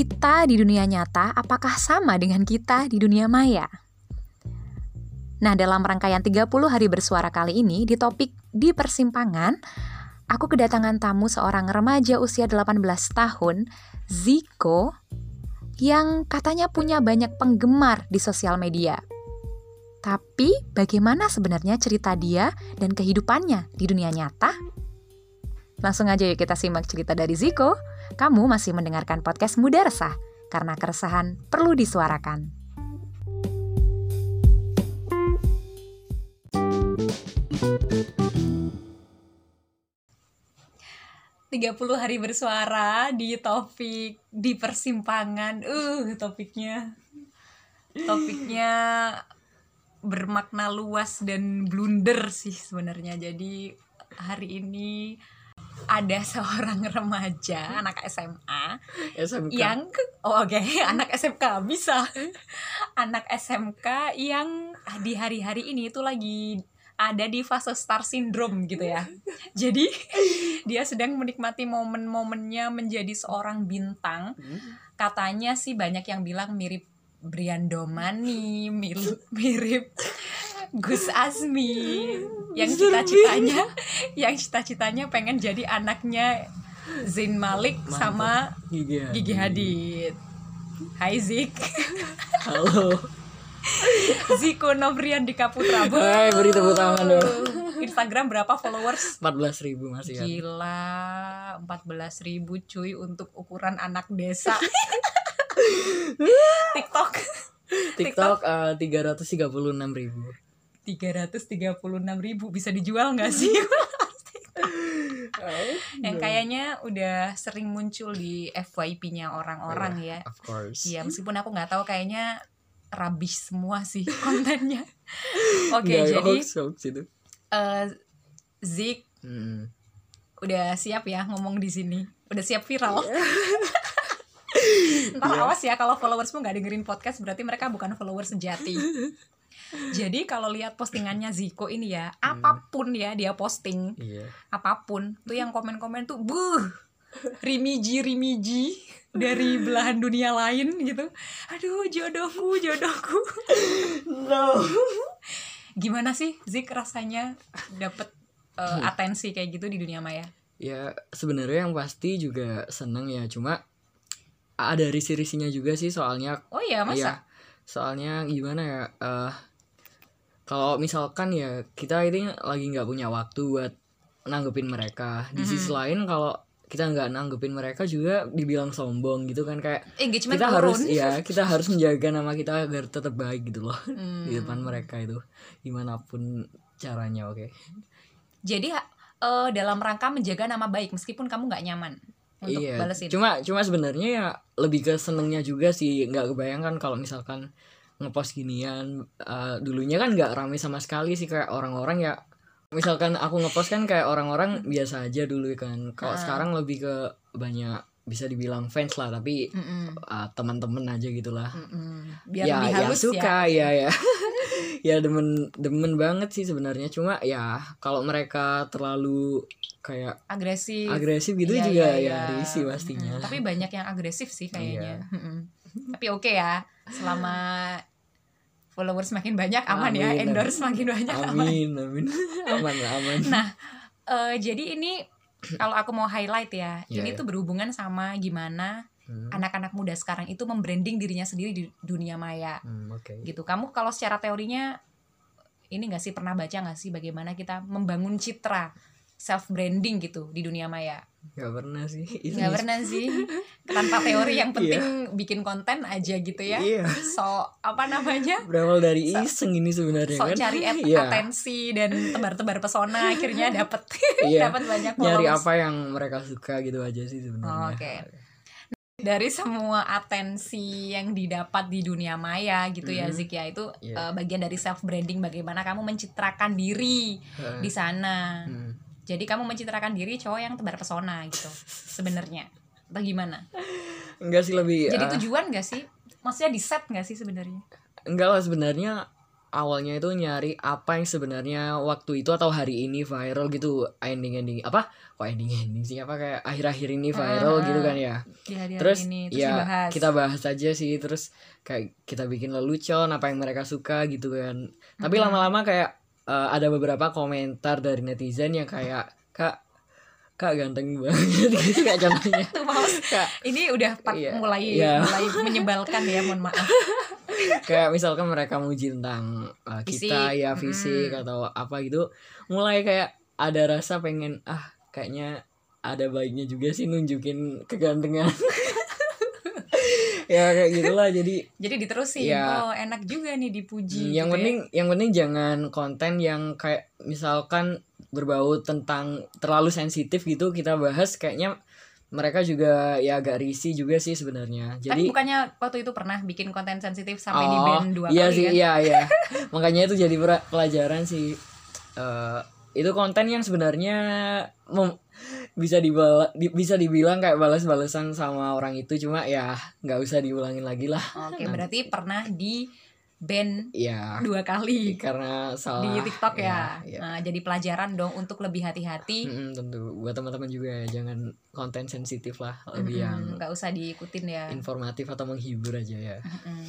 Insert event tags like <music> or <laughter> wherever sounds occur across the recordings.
kita di dunia nyata apakah sama dengan kita di dunia maya? Nah, dalam rangkaian 30 hari bersuara kali ini di topik di persimpangan, aku kedatangan tamu seorang remaja usia 18 tahun, Ziko, yang katanya punya banyak penggemar di sosial media. Tapi bagaimana sebenarnya cerita dia dan kehidupannya di dunia nyata? Langsung aja yuk kita simak cerita dari Ziko. Kamu masih mendengarkan podcast Muda Resah, karena keresahan perlu disuarakan. Tiga puluh hari bersuara di topik di persimpangan. Uh, topiknya topiknya bermakna luas dan blunder sih sebenarnya. Jadi hari ini ada <laughs> seorang remaja anak SMA SMK. yang oh, oke <laughs> anak SMK bisa. Anak SMK yang di hari-hari ini itu lagi ada di fase star syndrome gitu ya. Jadi <laughs> dia sedang menikmati momen-momennya menjadi seorang bintang. Katanya sih banyak yang bilang mirip Brian Domani mirip mirip Gus Azmi <laughs> yang cita-citanya <laughs> yang cita-citanya pengen jadi anaknya Zain Malik Mantap. sama Gigi, Hadid. Gigi Hadid. Hai Zik, <laughs> Halo. Ziko Nobrian di Kaputra. Hai, beri tepuk tangan dong. Instagram berapa followers? 14 ribu masih kan. Gila, 14 ribu cuy untuk ukuran anak desa. TikTok TikTok eh, 336 ribu. 336 ribu bisa dijual nggak sih? <laughs> yang kayaknya udah sering muncul di FYP-nya orang-orang ya. Of course. Iya, meskipun aku nggak tahu kayaknya rubbish semua sih <laughs> kontennya. Oke, Nggak, jadi hoax, hoax itu. eh Zik Hmm. udah siap ya ngomong di sini. Udah siap viral. <laughs> Ntar Iya. awas ya kalau followersmu nggak dengerin podcast berarti mereka bukan followers sejati. Jadi kalau lihat postingannya Ziko ini ya, apa pun ya dia posting, Iya. apa pun tuh yang komen-komen tuh buh rimiji rimiji dari belahan dunia lain gitu. Aduh jodohku jodohku. No. Gimana sih Zik rasanya dapet uh, atensi kayak gitu di dunia maya? Ya sebenarnya yang pasti juga seneng ya, cuma ada risi-risinya juga sih soalnya Oh iya masa? Iya, soalnya gimana ya? eh kalau misalkan ya kita ini lagi nggak punya waktu buat nanggepin mereka. Di sisi lain kalau kita nggak nanggepin mereka juga dibilang sombong gitu kan kayak Engagement kita turun. harus ya kita harus menjaga nama kita agar tetap baik gitu loh Hmm. <laughs> di depan mereka itu gimana pun caranya oke Jadi eh, dalam rangka menjaga nama baik meskipun kamu nggak nyaman untuk iya balesin. cuma cuma sebenarnya ya lebih ke senengnya juga sih. Nggak kebayangkan kalau misalkan ngepost ginian eh, dulunya kan nggak rame sama sekali sih kayak orang-orang ya misalkan aku ngepost kan kayak orang-orang biasa aja dulu kan. Kalau Ah. sekarang lebih ke banyak bisa dibilang fans lah tapi eh, teman-teman aja gitulah. Mm-mm. Biar ya lebih ya halus suka ya ya. <laughs> Ya demen demen banget sih sebenarnya. Cuma ya kalau mereka terlalu kayak agresif. agresif gitu Iya, juga iya, ya iya. risih pastinya Mm-mm. Tapi banyak yang agresif sih kayaknya. Iya. Tapi oke ya, selama followers makin banyak aman ya, Amin, endorse makin banyak aman. amin amin <laughs> aman aman Nah, eh, jadi ini kalau aku mau highlight ya, Iya, ini iya. tuh berhubungan sama gimana Hmm, anak-anak muda sekarang itu membranding dirinya sendiri di dunia maya. hmm, oke gitu kamu kalau secara teorinya ini nggak sih pernah baca nggak sih bagaimana kita membangun citra self branding gitu di dunia maya nggak pernah sih nggak pernah sih tanpa teori yang <laughs> penting Iya. bikin konten aja gitu ya iya so apa namanya berawal dari So- iseng ini sebenarnya so kan cari at- Iya, atensi dan tebar-tebar pesona <laughs> akhirnya dapet iya. <laughs> dapat banyak nyari followers. apa yang mereka suka gitu aja sih Oh, sebenarnya oke. dari semua atensi yang didapat di dunia maya gitu ya Mhm. Zik ya itu Iya. eh, bagian dari self branding bagaimana kamu mencitrakan diri Heeh. di sana. Hmm. Jadi kamu mencitrakan diri cowok yang tebar pesona gitu sebenarnya. Atau gimana? enggak sih lebih Jadi ah, tujuan gak sih? Maksudnya di set gak sih sebenarnya? enggak lah sebenarnya awalnya itu nyari apa yang sebenarnya waktu itu atau hari ini viral gitu ending ending apa kok ending ending sih apa kayak akhir-akhir ini viral Ah, gitu kan ya di hari-hari terus, ini terus ya dibahas. kita bahas aja sih terus kayak kita bikin lelucon apa yang mereka suka gitu kan tapi lama-lama kayak eh, ada beberapa komentar dari netizen yang kayak kak kak ganteng banget <laughs> gitu kayak contohnya. <laughs> Kak, ini udah part Iya, mulai iya. mulai menyebalkan ya mohon maaf <laughs> kayak misalkan mereka muji tentang uh, kita Fisik. ya fisik Mm-mm. atau apa gitu mulai kayak ada rasa pengen ah kayaknya ada baiknya juga sih nunjukin kegantengan ya kayak gitulah jadi jadi diterusin Iya. oh enak juga nih dipuji yang gitu ya. penting yang penting jangan konten yang kayak misalkan berbau tentang terlalu sensitif gitu kita bahas kayaknya mereka juga ya agak risih juga sih sebenarnya tapi jadi bukannya waktu itu pernah bikin konten sensitif sampai di Oh, band dua iya kali sih, kan iya iya. Makanya itu jadi pelajaran sih. Eh, itu konten yang sebenarnya mem- bisa dibala, di- bisa dibilang kayak balas-balasan sama orang itu cuma ya nggak usah diulangin lagi lah. oke berarti pernah di band Iya. dua kali Karena salah di TikTok ya. Iya. Nah, jadi pelajaran dong untuk lebih hati-hati. Mm-mm, tentu buat teman-teman juga ya jangan konten sensitif lah, lebih yang Mm-mm, nggak usah diikutin ya. informatif atau menghibur aja ya. Mm-mm.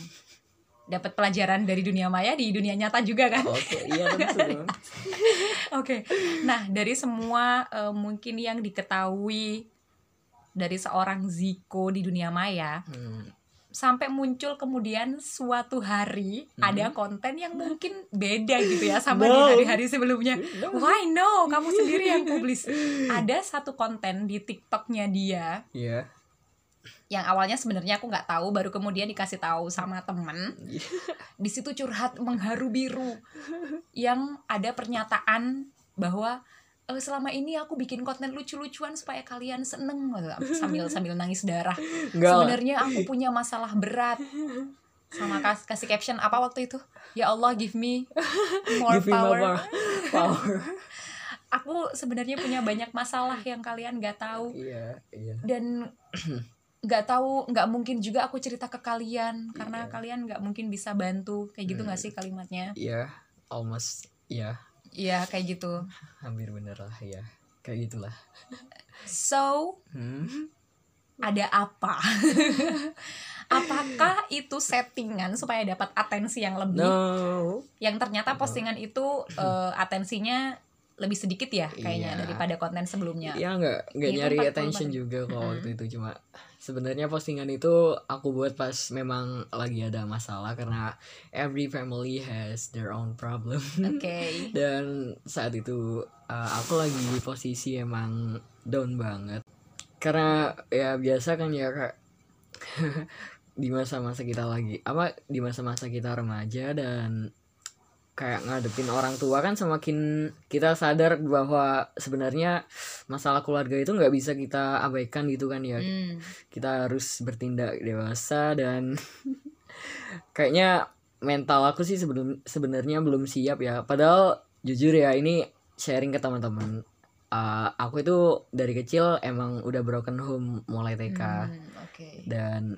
Dapat pelajaran dari dunia maya di dunia nyata juga kan. Oke, <laughs> iya tentu. Oke. Nah, dari semua eh, mungkin yang diketahui dari seorang Ziko di dunia maya Hmm, sampai muncul kemudian suatu hari Hmm. ada konten yang mungkin beda gitu ya sama di No. hari-hari sebelumnya. Why no? Kamu sendiri yang publis. Ada satu konten di TikToknya dia Iya. Yang awalnya sebenarnya aku nggak tahu, baru kemudian dikasih tahu sama temen. Iya. Di situ curhat mengharu biru, yang ada pernyataan bahwa "Eh, selama ini aku bikin konten lucu-lucuan supaya kalian seneng sambil sambil nangis darah. Sebenarnya aku punya masalah berat. Sama kas kasih caption apa waktu itu? Ya Allah give me more Give power. apa? Power. Aku sebenarnya punya banyak masalah yang kalian nggak tahu Iya, iya. dan <clears throat> nggak tahu nggak mungkin juga aku cerita ke kalian karena Iya. kalian nggak mungkin bisa bantu kayak gitu nggak Hmm. sih kalimatnya? Iya, almost iya, Iya kayak gitu. <laughs> hampir bener lah ya. Kayak gitulah. So Hmm. ada apa? <laughs> Apakah itu settingan supaya dapat atensi yang lebih? No. Yang ternyata postingan itu <laughs> eh, atensinya lebih sedikit ya kayaknya Iya. daripada konten sebelumnya. Ya nggak nggak nyari 40 attention juga kalau waktu itu cuma sebenarnya postingan itu aku buat pas memang lagi ada masalah karena every family has their own problem. Oke. <laughs> Dan saat itu uh, aku lagi di posisi emang down banget. Karena ya biasa kan ya kak <laughs> di masa-masa kita lagi apa di masa-masa kita remaja dan kayak ngadepin orang tua kan semakin kita sadar bahwa sebenarnya masalah keluarga itu nggak bisa kita abaikan gitu kan ya. Hmm. kita harus bertindak dewasa dan <laughs> kayaknya mental aku sih sebelum sebenarnya belum siap ya. Padahal jujur ya ini sharing ke teman-teman. Uh, aku itu dari kecil emang udah broken home mulai TK Hmm, Oke. dan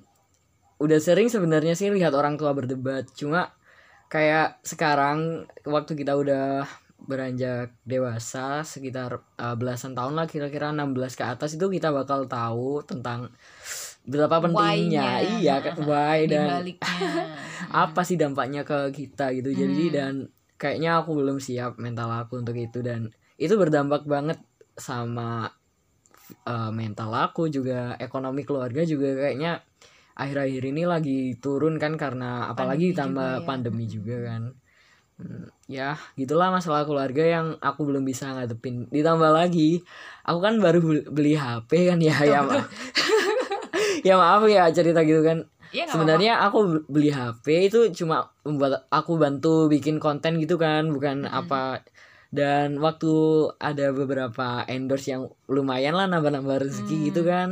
udah sering sebenarnya sih lihat orang tua berdebat. Cuma kayak sekarang waktu kita udah beranjak dewasa sekitar uh, belasan tahun lah kira-kira 16 ke atas itu kita bakal tahu tentang berapa pentingnya. Iya kan <laughs> why dan <laughs> apa sih dampaknya ke kita gitu. Jadi Hmm. dan kayaknya aku belum siap mental aku untuk itu. Dan itu berdampak banget sama uh, mental aku juga ekonomi keluarga juga kayaknya akhir-akhir ini lagi turun kan karena apalagi Pandemi ditambah juga ya. pandemi juga kan. Hmm, ya gitulah masalah keluarga yang aku belum bisa ngadepin. Ditambah lagi aku kan baru bel- beli HP kan ya ya ma- <laughs> ya maaf ya cerita gitu kan. Nggak sebenarnya aku beli HP itu cuma membuat aku bantu bikin konten gitu kan bukan Mm-mm. apa. Dan waktu ada beberapa endorse yang lumayan lah nambah-nambah rezeki Hmm. gitu kan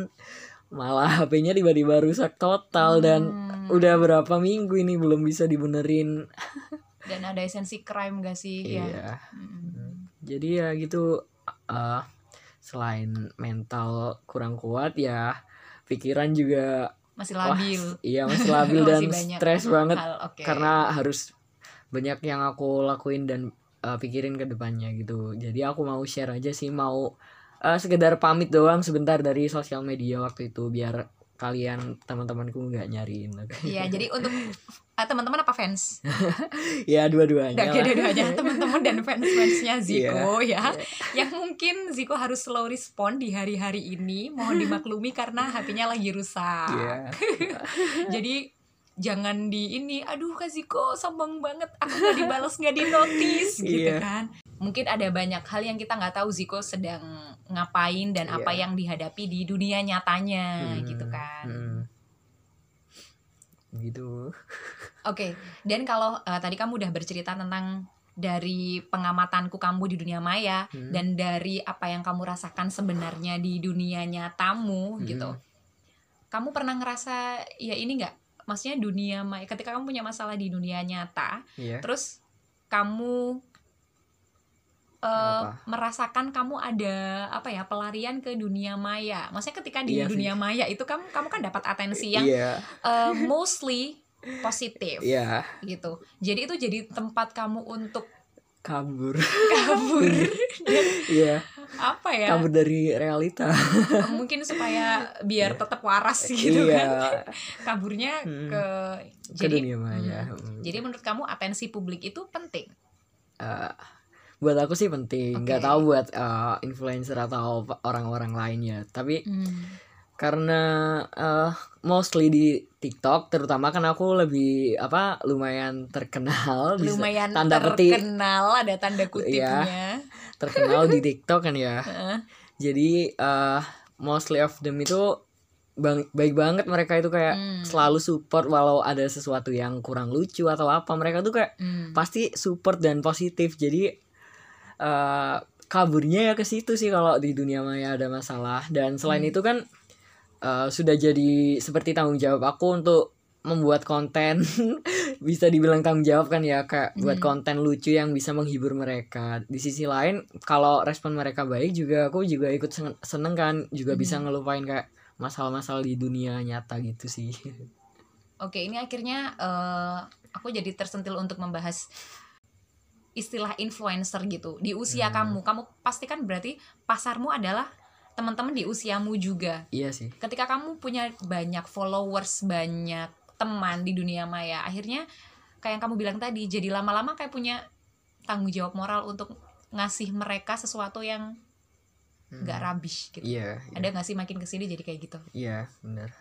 malah HP-nya tiba-tiba rusak total dan Hmm. udah berapa minggu ini belum bisa dibenerin. <laughs> Dan ada esensi crime gak sih? Ya. Iya. Mm. jadi ya gitu eh selain mental kurang kuat ya pikiran juga masih wah, labil. iya masih <laughs> labil dan stres banget hal oke. karena harus banyak yang aku lakuin dan uh, pikirin ke depannya gitu. Jadi aku mau share aja sih mau uh, sekedar pamit doang sebentar dari sosial media waktu itu biar kalian teman-temanku nggak nyariin Iya, jadi untuk uh, teman-teman apa fans? <laughs> ya dua-duanya lah. dua-duanya <laughs> teman-teman dan fans-fansnya Ziko Iya, ya. Yang mungkin Ziko harus slow respon di hari-hari ini, mohon dimaklumi karena HP-nya lagi rusak. Iya. <laughs> Jadi jangan di ini, aduh Kak Ziko sombong banget, aku nggak dibalas nggak di notice <laughs> gitu Iya. kan. Mungkin ada banyak hal yang kita nggak tahu Ziko sedang ngapain dan apa Iya. yang dihadapi di dunia nyatanya Hmm, gitu kan. hmm. gitu <laughs> Oke, dan kalau eh, tadi kamu udah bercerita tentang dari pengamatanku kamu di dunia maya Hmm. dan dari apa yang kamu rasakan sebenarnya di dunia nyatamu Hmm. gitu. Kamu pernah ngerasa ya ini nggak? Maksudnya dunia maya ketika kamu punya masalah di dunia nyata, Iya. terus kamu Apa? merasakan kamu ada apa ya pelarian ke dunia maya. Maksudnya ketika di sih. dunia maya itu kamu kamu kan dapat atensi yang iya eh, mostly positif iya gitu. Jadi itu jadi tempat kamu untuk kabur kabur iya apa ya? kabur dari realita Mungkin supaya biar tetap waras gitu iya kan. Kaburnya Hmm. ke ke jadi dunia maya Hmm. Hmm. Jadi menurut kamu atensi publik itu penting? Eh, buat aku sih penting nggak Oke. tahu buat eh, influencer atau orang-orang lainnya tapi Hmm. Karena eh, mostly di TikTok terutama kan aku lebih apa lumayan terkenal bisa- Lumayan tanda petik terkenal ada tanda kutipnya. terkenal di TikTok kan ya <laughs> jadi eh, mostly of them itu bang, baik banget mereka itu kayak Hmm. selalu support walau ada sesuatu yang kurang lucu atau apa mereka tuh kayak Hmm. pasti support dan positif jadi eh kaburnya ya ke situ sih kalau di dunia maya ada masalah dan selain Hmm. itu kan eh, sudah jadi seperti tanggung jawab aku untuk membuat konten <laughs> bisa dibilang tanggung jawab kan ya kayak buat Hmm. konten lucu yang bisa menghibur mereka di sisi lain kalau respon mereka baik juga aku juga ikut sen- seneng kan juga bisa Hmm. ngelupain kayak masalah-masalah di dunia nyata gitu sih <laughs> Oke, ini akhirnya eh, aku jadi tersentil untuk membahas istilah influencer gitu. Di usia Hmm. kamu, kamu pasti kan berarti pasarmu adalah teman-teman di usiamu juga. iya sih Ketika kamu punya banyak followers, banyak teman di dunia maya, akhirnya kayak yang kamu bilang tadi, jadi lama-lama kayak punya tanggung jawab moral untuk ngasih mereka sesuatu yang Hmm. nggak rubbish gitu. iya iya. Ada nggak sih makin ke sini jadi kayak gitu? iya benar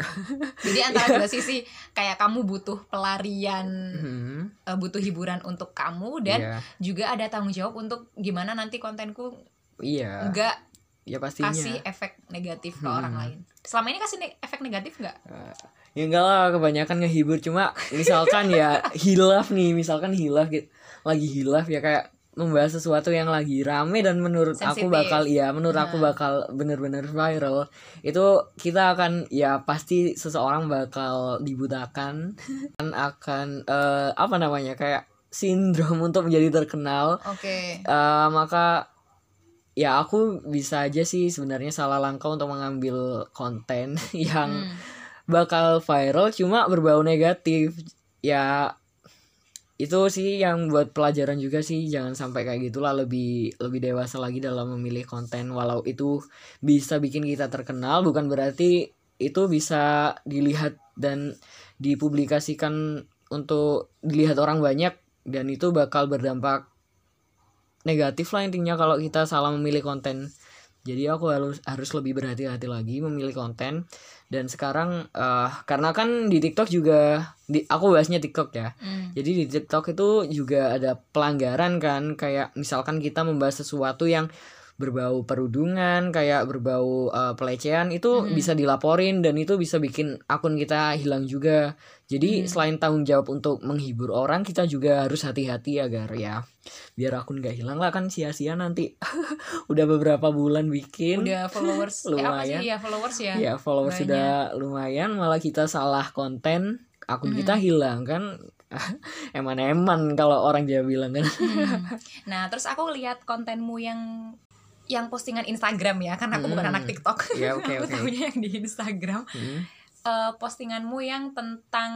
<laughs> Jadi antara dua sisi kayak kamu butuh pelarian Hmm, uh, butuh hiburan untuk kamu dan iya juga ada tanggung jawab untuk gimana nanti kontenku iya nggak ya pastinya kasih efek negatif ke Hmm. orang lain. Selama ini kasih ne- efek negatif nggak? Eh, ya enggak lah kebanyakan ngehibur cuma misalkan ya <laughs> hilaf nih misalkan hilaf gitu lagi hilaf ya kayak membahas sesuatu yang lagi rame dan menurut aku Sensitif. bakal ya menurut aku Nah. bakal bener-bener viral itu kita akan ya pasti seseorang bakal dibutakan <laughs> dan akan eh, apa namanya kayak sindrom untuk menjadi terkenal Oke. Eh, maka ya aku bisa aja sih sebenarnya salah langkah untuk mengambil konten <laughs> yang Hmm. bakal viral cuma berbau negatif ya itu sih yang buat pelajaran juga sih jangan sampai kayak gitulah lebih lebih dewasa lagi dalam memilih konten walau itu bisa bikin kita terkenal bukan berarti itu bisa dilihat dan dipublikasikan untuk dilihat orang banyak dan itu bakal berdampak negatif lah intinya kalau kita salah memilih konten. Jadi aku harus harus lebih berhati-hati lagi memilih konten. Dan sekarang eh, karena kan di TikTok juga di aku bahasnya TikTok ya. Hmm. jadi di TikTok itu juga ada pelanggaran kan kayak misalkan kita membahas sesuatu yang berbau perundungan kayak berbau eh, pelecehan itu Mhm. bisa dilaporin dan itu bisa bikin akun kita hilang juga jadi Mhm. selain tanggung jawab untuk menghibur orang kita juga harus hati-hati agar ya biar akun gak hilang lah kan sia-sia nanti <laughs> udah beberapa bulan bikin Udah followers <laughs> eh, apa sih Lumayan. ya followers ya? ya followers banyak. sudah lumayan malah kita salah konten akun Mhm. kita hilang kan <laughs> eman-eman kalau orang Jawa bilang kan Hmm. Nah, terus aku lihat kontenmu yang yang postingan Instagram ya, karena aku bukan Hmm. anak TikTok. Ya, oke, <laughs> aku oke. tahunya yang di Instagram. Hmm. Eh, postinganmu yang tentang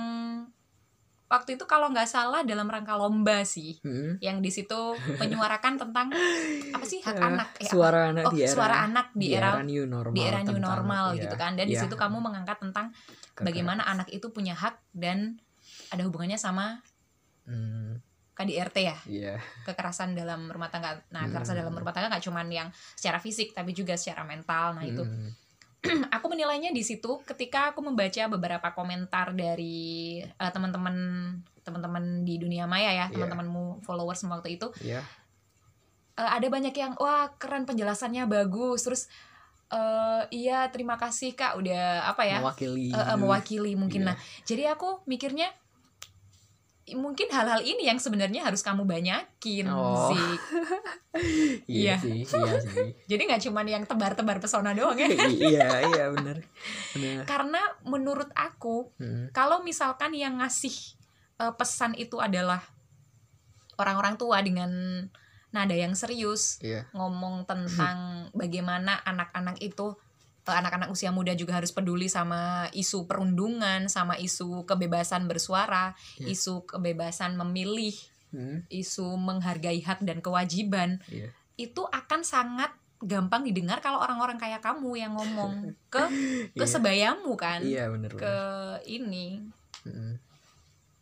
waktu itu kalau nggak salah dalam rangka lomba sih Hmm. yang di situ menyuarakan tentang apa sih hak Eh, anak ya, apa? suara anak oh di era suara anak di, era, new normal di era new tentang- normal iya, gitu kan dan di iya, situ kamu mengangkat tentang kekerasan. bagaimana anak itu punya hak dan ada hubungannya sama Hmm, KDRT ya? Iya. Kekerasan dalam rumah tangga. Nah kekerasan Hmm. dalam rumah tangga nggak cuman yang secara fisik tapi juga secara mental. Nah itu. Hmm, <clears throat> aku menilainya di situ ketika aku membaca beberapa komentar dari eh, teman-teman teman-teman di dunia maya ya Iya. teman-temanmu followers waktu itu. Iya. Eh, ada banyak yang wah keren penjelasannya bagus. Terus eh iya terima kasih kak. Udah apa ya? Mewakili. Eh, eh, mewakili mungkin. Iya. nah jadi aku mikirnya mungkin hal-hal ini yang sebenarnya harus kamu banyakin Oh. sih. <laughs> Iya. iya. sih iya sih. <laughs> Jadi nggak cuman yang tebar-tebar pesona doang ya? <laughs> Iya iya benar. Karena menurut aku Hmm, kalau misalkan yang ngasih eh, pesan itu adalah orang-orang tua dengan nada yang serius iya. ngomong tentang bagaimana anak-anak itu anak-anak usia muda juga harus peduli sama isu perundungan, sama isu kebebasan bersuara, Iya. isu kebebasan memilih, Hmm, isu menghargai hak dan kewajiban. iya Itu akan sangat gampang didengar kalau orang-orang kayak kamu yang ngomong <laughs> ke ke Iya. sebayamu kan, iya benar ke benar ini. Hmm,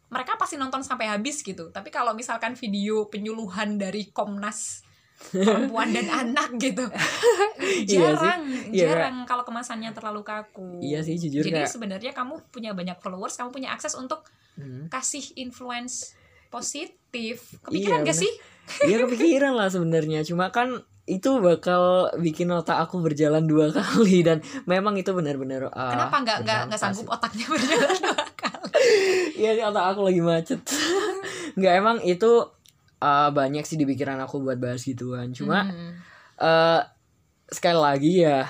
Mereka pasti nonton sampai habis gitu. Tapi kalau misalkan video penyuluhan dari Komnas perempuan dan <laughs> anak gitu. Iya sih. jarang Iya, jarang kalau kemasannya terlalu kaku. Iya sih jujur jadi kayak sebenarnya kamu punya banyak followers kamu punya akses untuk Hmm, kasih influence positif. Kepikiran Iya, gak bener. sih? Iya kepikiran lah sebenarnya. Cuma kan itu bakal bikin otak aku berjalan dua <laughs> kali dan memang itu benar-benar ah, kenapa nggak nggak nggak sanggup otaknya <laughs> berjalan dua kali? Iya otak aku lagi macet. Nggak emang itu ah, banyak sih di pikiran aku buat bahas gituan cuma Hmm. eh sekali lagi ya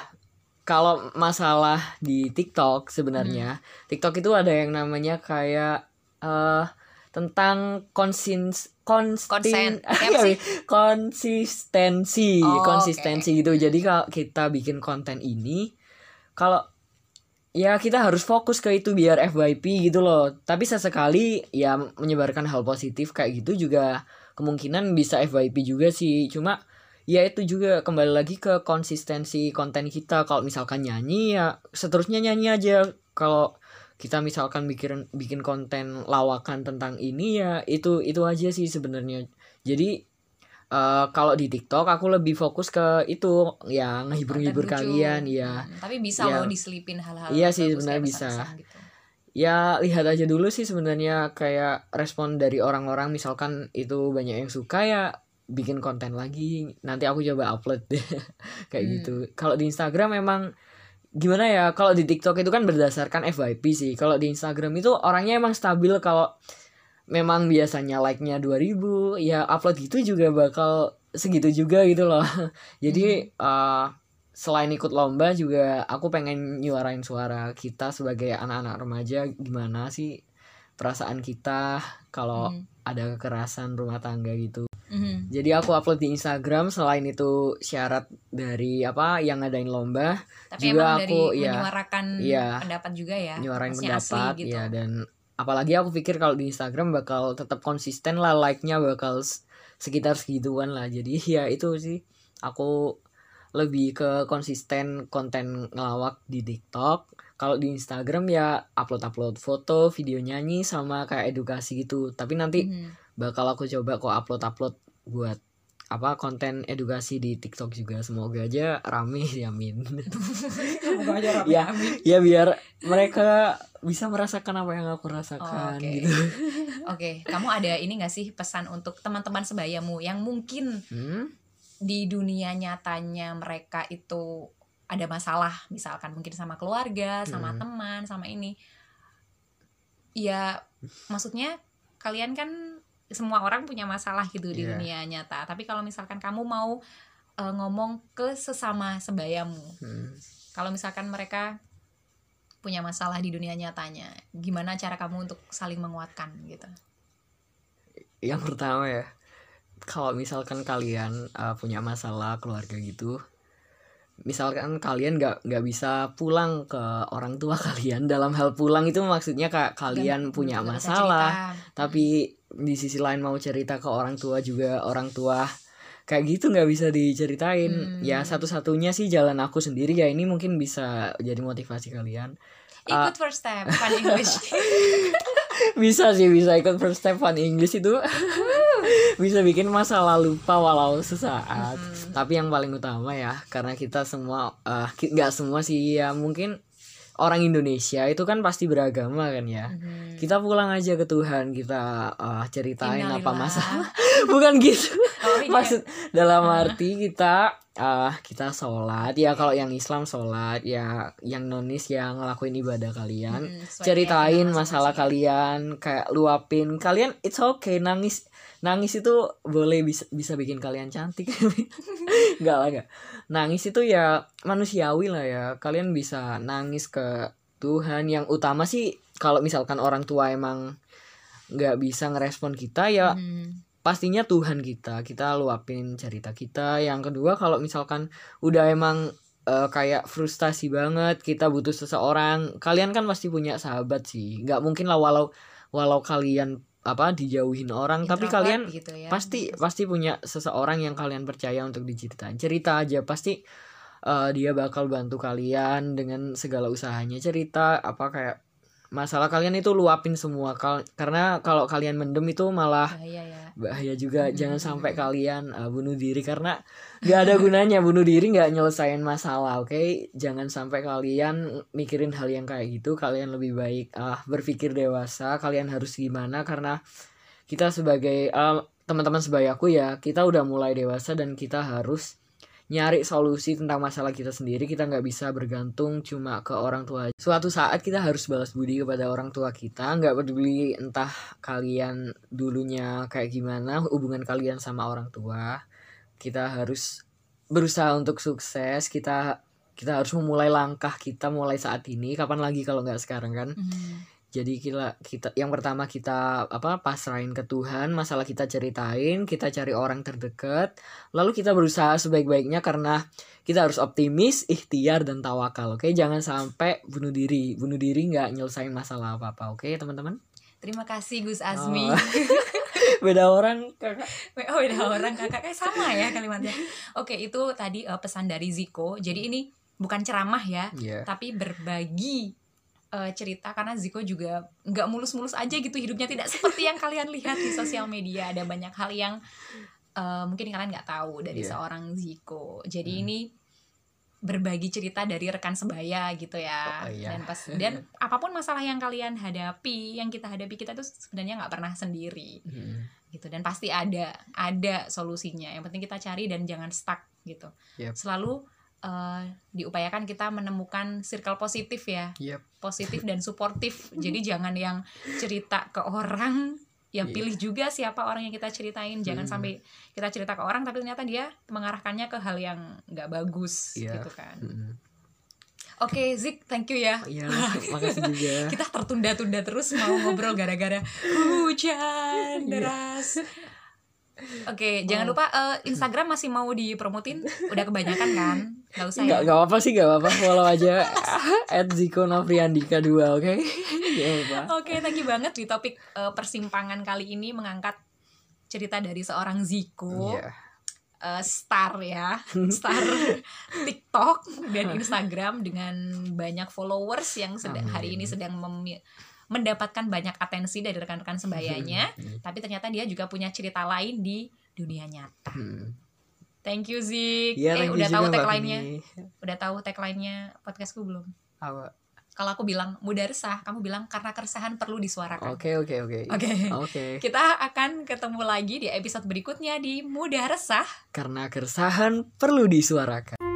kalau masalah di TikTok sebenarnya Hmm. TikTok itu ada yang namanya kayak eh tentang konsins <laughs> apa sih? konsistensi Oh, konsistensi gitu jadi kalau kita bikin konten ini kalau ya kita harus fokus ke itu biar FYP gitu loh tapi sesekali ya menyebarkan hal positif kayak gitu juga kemungkinan bisa FYP juga sih cuma ya itu juga kembali lagi ke konsistensi konten kita kalau misalkan nyanyi ya seterusnya nyanyi aja kalau kita misalkan bikin bikin konten lawakan tentang ini ya itu itu aja sih sebenarnya jadi eh, kalau di TikTok aku lebih fokus ke itu ya ngehibur-hibur kalian ya Hmm, tapi bisa Iya. loh diselipin hal-hal Iya sih, sebenarnya bisa. gitu. Ya lihat aja dulu sih sebenarnya kayak respon dari orang-orang. Misalkan itu banyak yang suka ya bikin konten lagi. Nanti aku coba upload deh. <laughs> Kayak Hmm. gitu. Kalau di Instagram memang gimana ya? Kalau di TikTok itu kan berdasarkan FYP sih. Kalau di Instagram itu orangnya emang stabil. Kalau memang biasanya like-nya 2000 ya upload gitu juga bakal segitu juga gitu loh. <laughs> Jadi eh, selain ikut lomba juga aku pengen nyuarain suara kita sebagai anak-anak remaja gimana sih perasaan kita kalau Hmm. ada kekerasan rumah tangga gitu Mhm. jadi aku upload di Instagram selain itu syarat dari apa yang ngadain lomba tapi Juga emang aku, dari iya. menyuarakan Iya. pendapat juga ya nyuarain pendapat gitu. ya dan apalagi aku pikir kalau di Instagram bakal tetap konsisten lah like-nya bakal sekitar segituan lah jadi <laughs> ya itu sih aku lebih ke konsisten konten ngelawak di TikTok kalau di Instagram ya upload-upload foto video nyanyi sama kayak edukasi gitu tapi nanti Mhm. bakal aku coba kok upload-upload buat apa konten edukasi di TikTok juga semoga aja rame <laughs> ya min Semoga aja rame, Ya. amin. ya biar mereka bisa merasakan apa yang aku rasakan Oh, oke. gitu <laughs> Oke, kamu ada ini gak sih pesan untuk teman-teman sebayamu yang mungkin Hmm? Di dunia nyatanya mereka itu ada masalah, misalkan mungkin sama keluarga, sama Hmm. teman, sama ini. Ya, maksudnya kalian kan semua orang punya masalah gitu di Iya. dunia nyata. Tapi kalau misalkan kamu mau eh, ngomong ke sesama sebayamu, Hmm. kalau misalkan mereka punya masalah di dunia nyatanya, gimana cara kamu untuk saling menguatkan gitu? yang pertama ya kalau misalkan kalian uh, punya masalah keluarga gitu misalkan kalian nggak nggak bisa pulang ke orang tua <laughs> kalian dalam hal pulang itu maksudnya kak kalian Dan punya masalah tapi di sisi lain mau cerita ke orang tua juga orang tua kayak gitu nggak bisa diceritain. Hmm. ya satu-satunya sih jalan aku sendiri ya ini mungkin bisa jadi motivasi kalian. Ikut first step fun English. <laughs> Bisa sih bisa ikut first step fun English itu <laughs> bisa bikin masalah lupa walau sesaat Hmm. tapi yang paling utama ya karena kita semua eh, nggak semua sih ya mungkin orang Indonesia itu kan pasti beragama kan ya Mhm. kita pulang aja ke Tuhan kita eh, ceritain apa Innalillah. masalah <laughs> bukan gitu. <laughs> Oh, iya. maksud dalam arti kita ah kita sholat. Ya kalau yang Islam sholat ya yang nonis yang ngelakuin ibadah kalian. Mm, sesuai ceritain masalah kalian kayak luapin. Kalian it's okay. Nangis nangis itu boleh bisa bisa bikin kalian cantik. <laughs> Nggak lah nggak nangis itu ya manusiawi lah ya. Kalian bisa nangis ke Tuhan. Yang utama sih kalau misalkan orang tua emang nggak bisa ngerespon kita ya Mhm. Pastinya Tuhan kita kita luapin cerita kita. Yang kedua kalau misalkan udah emang eh, kayak frustasi banget kita butuh seseorang kalian kan pasti punya sahabat sih. Nggak mungkin lah walau walau kalian apa dijauhin orang tapi Introvert kalian gitu ya. pasti pasti punya seseorang yang kalian percaya untuk diceritain. Cerita aja pasti eh, dia bakal bantu kalian dengan segala usahanya cerita apa kayak masalah kalian itu luapin semua. Kal- karena kalau kalian mendem itu malah bahaya ya. bahaya juga. <laughs> Jangan sampai kalian uh, bunuh diri karena nggak ada gunanya. Bunuh diri nggak nyelesain masalah oke? Jangan sampai kalian mikirin hal yang kayak gitu. Kalian lebih baik ah berpikir dewasa. Kalian harus gimana? Karena kita sebagai uh, teman-teman sebayaku ya kita udah mulai dewasa dan kita harus nyari solusi tentang masalah kita sendiri kita nggak bisa bergantung cuma ke orang tua. Suatu saat kita harus balas budi kepada orang tua kita nggak peduli entah kalian dulunya kayak gimana hubungan kalian sama orang tua. Kita harus berusaha untuk sukses kita kita harus memulai langkah kita mulai saat ini. Kapan lagi kalau nggak sekarang kan? Mhm. Jadi kita kita yang pertama kita apa pasrahin ke Tuhan masalah kita ceritain kita cari orang terdekat lalu kita berusaha sebaik-baiknya karena kita harus optimis ikhtiar dan tawakal oke? Jangan sampai bunuh diri bunuh diri nggak nyelesain masalah apa apa oke teman-teman? Terima kasih Gus Azmi. Oh. <laughs> beda orang kakak. Oh beda orang kakak. Kayak sama ya kalimatnya. Oke itu tadi eh, pesan dari Ziko. Jadi ini bukan ceramah ya Iya. tapi berbagi eh, cerita karena Ziko juga nggak mulus-mulus aja gitu hidupnya tidak seperti yang kalian lihat di sosial media ada banyak hal yang eh, mungkin kalian nggak tahu dari Iya. seorang Ziko jadi Hmm. ini berbagi cerita dari rekan sebaya gitu ya Oh, iya. dan pas <laughs> dan apa pun masalah yang kalian hadapi yang kita hadapi kita tuh sebenarnya nggak pernah sendiri Hmm. gitu dan pasti ada ada solusinya yang penting kita cari dan jangan stuck gitu Yep. selalu eh, diupayakan kita menemukan circle positif ya Yep. positif dan suportif <laughs> jadi jangan yang cerita ke orang ya Iya. pilih juga siapa orang yang kita ceritain jangan Hmm. sampai kita cerita ke orang tapi ternyata dia mengarahkannya ke hal yang nggak bagus Iya. gitu kan Hmm. oke Zik thank you ya Iya, makasih <laughs> juga. kita tertunda-tunda terus mau ngobrol gara-gara hujan Iya. deras. Oke, jangan Oh. lupa eh, Instagram masih mau dipromotin. Udah kebanyakan kan? Gak usah Nggak, ya. nggak apa-apa sih, nggak apa-apa. Follow aja <laughs> at Ziko Novriandika 2, oke? <laughs> Apa-apa. Oke, thank you banget di topik eh, persimpangan kali ini mengangkat cerita dari seorang Ziko, Iya. eh, star ya, <laughs> star TikTok dan Instagram dengan banyak followers yang sedang hari ini sedang memi- mendapatkan banyak atensi dari rekan-rekan sembayanya. Hmm. tapi ternyata dia juga punya cerita lain di dunia nyata. Hmm. Thank you Zik. Iya, eh udah tahu tagline-nya? Udah tahu tagline-nya podcastku belum? Apa? Kalau aku bilang mudah resah, kamu bilang karena keresahan perlu disuarakan. Oke, oke, oke. Oke. Oke. Kita akan ketemu lagi di episode berikutnya di Mudah Resah. Karena keresahan perlu disuarakan.